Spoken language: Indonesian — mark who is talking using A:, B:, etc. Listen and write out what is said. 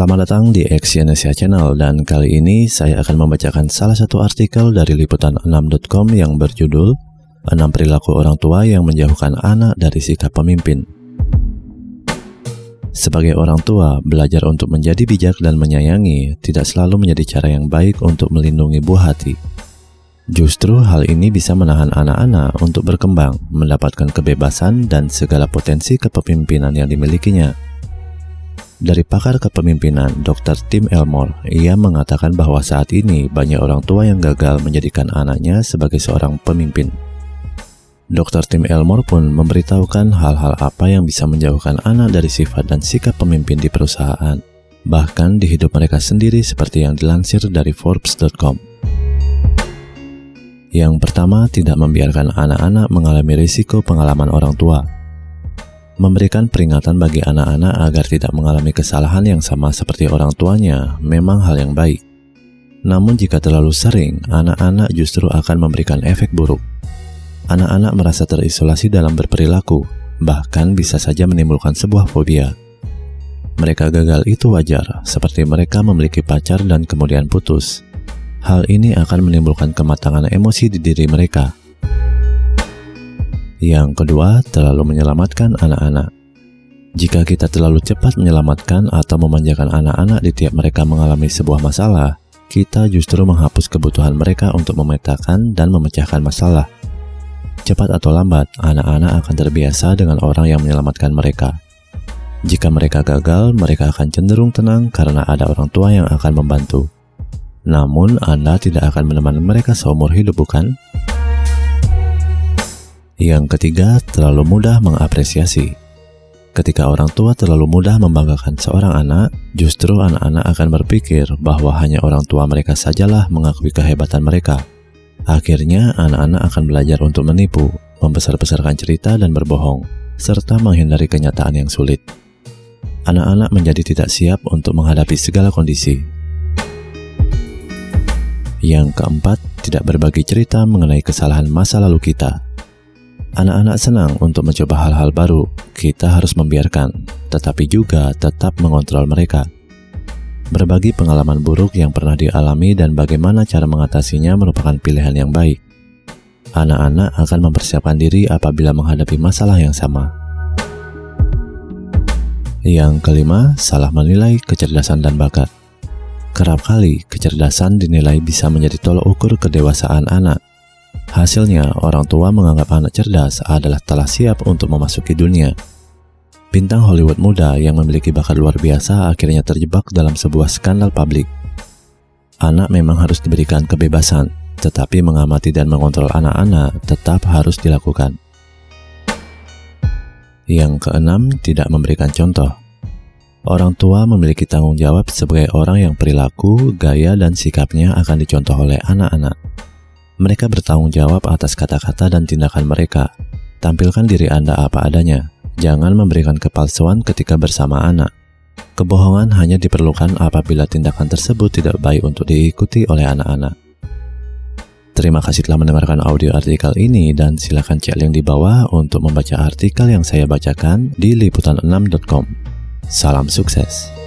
A: Selamat datang di Exyonesia Channel dan kali ini saya akan membacakan salah satu artikel dari liputan6.com yang berjudul 6 perilaku orang tua yang menjauhkan anak dari sikap pemimpin. Sebagai orang tua, belajar untuk menjadi bijak dan menyayangi tidak selalu menjadi cara yang baik untuk melindungi buah hati. Justru hal ini bisa menahan anak-anak untuk berkembang, mendapatkan kebebasan dan segala potensi kepemimpinan yang dimilikinya. Dari pakar kepemimpinan Dr. Tim Elmore, ia mengatakan bahwa saat ini banyak orang tua yang gagal menjadikan anaknya sebagai seorang pemimpin. Dr. Tim Elmore pun memberitahukan hal-hal apa yang bisa menjauhkan anak dari sifat dan sikap pemimpin di perusahaan, bahkan di hidup mereka sendiri seperti yang dilansir dari Forbes.com. Yang pertama, tidak membiarkan anak-anak mengalami risiko pengalaman orang tua. Memberikan peringatan bagi anak-anak agar tidak mengalami kesalahan yang sama seperti orang tuanya memang hal yang baik. Namun jika terlalu sering, anak-anak justru akan memberikan efek buruk. Anak-anak merasa terisolasi dalam berperilaku, bahkan bisa saja menimbulkan sebuah fobia. Mereka gagal itu wajar, seperti mereka memiliki pacar dan kemudian putus. Hal ini akan menimbulkan kematangan emosi di diri mereka, yang kedua, terlalu menyelamatkan anak-anak. Jika kita terlalu cepat menyelamatkan atau memanjakan anak-anak di tiap mereka mengalami sebuah masalah, kita justru menghapus kebutuhan mereka untuk memetakan dan memecahkan masalah. Cepat atau lambat, anak-anak akan terbiasa dengan orang yang menyelamatkan mereka. Jika mereka gagal, mereka akan cenderung tenang karena ada orang tua yang akan membantu. Namun, Anda tidak akan menemani mereka seumur hidup, bukan? Yang ketiga, terlalu mudah mengapresiasi. Ketika orang tua terlalu mudah membanggakan seorang anak, justru anak-anak akan berpikir bahwa hanya orang tua mereka sajalah mengakui kehebatan mereka. Akhirnya, anak-anak akan belajar untuk menipu, membesar-besarkan cerita dan berbohong, serta menghindari kenyataan yang sulit. Anak-anak menjadi tidak siap untuk menghadapi segala kondisi. Yang keempat, tidak berbagi cerita mengenai kesalahan masa lalu kita. Anak-anak senang untuk mencoba hal-hal baru, kita harus membiarkan, tetapi juga tetap mengontrol mereka. Berbagi pengalaman buruk yang pernah dialami dan bagaimana cara mengatasinya merupakan pilihan yang baik. Anak-anak akan mempersiapkan diri apabila menghadapi masalah yang sama. Yang kelima, salah menilai kecerdasan dan bakat. Kerap kali, kecerdasan dinilai bisa menjadi tolok ukur kedewasaan anak, Hasilnya, orang tua menganggap anak cerdas adalah telah siap untuk memasuki dunia. Bintang Hollywood muda yang memiliki bakat luar biasa akhirnya terjebak dalam sebuah skandal publik. Anak memang harus diberikan kebebasan, tetapi mengamati dan mengontrol anak-anak tetap harus dilakukan. Yang keenam, tidak memberikan contoh. Orang tua memiliki tanggung jawab sebagai orang yang perilaku, gaya, dan sikapnya akan dicontoh oleh anak-anak. Mereka bertanggung jawab atas kata-kata dan tindakan mereka. Tampilkan diri Anda apa adanya. Jangan memberikan kepalsuan ketika bersama anak. Kebohongan hanya diperlukan apabila tindakan tersebut tidak baik untuk diikuti oleh anak-anak. Terima kasih telah mendengarkan audio artikel ini dan silakan cek link di bawah untuk membaca artikel yang saya bacakan di liputan6.com. Salam sukses.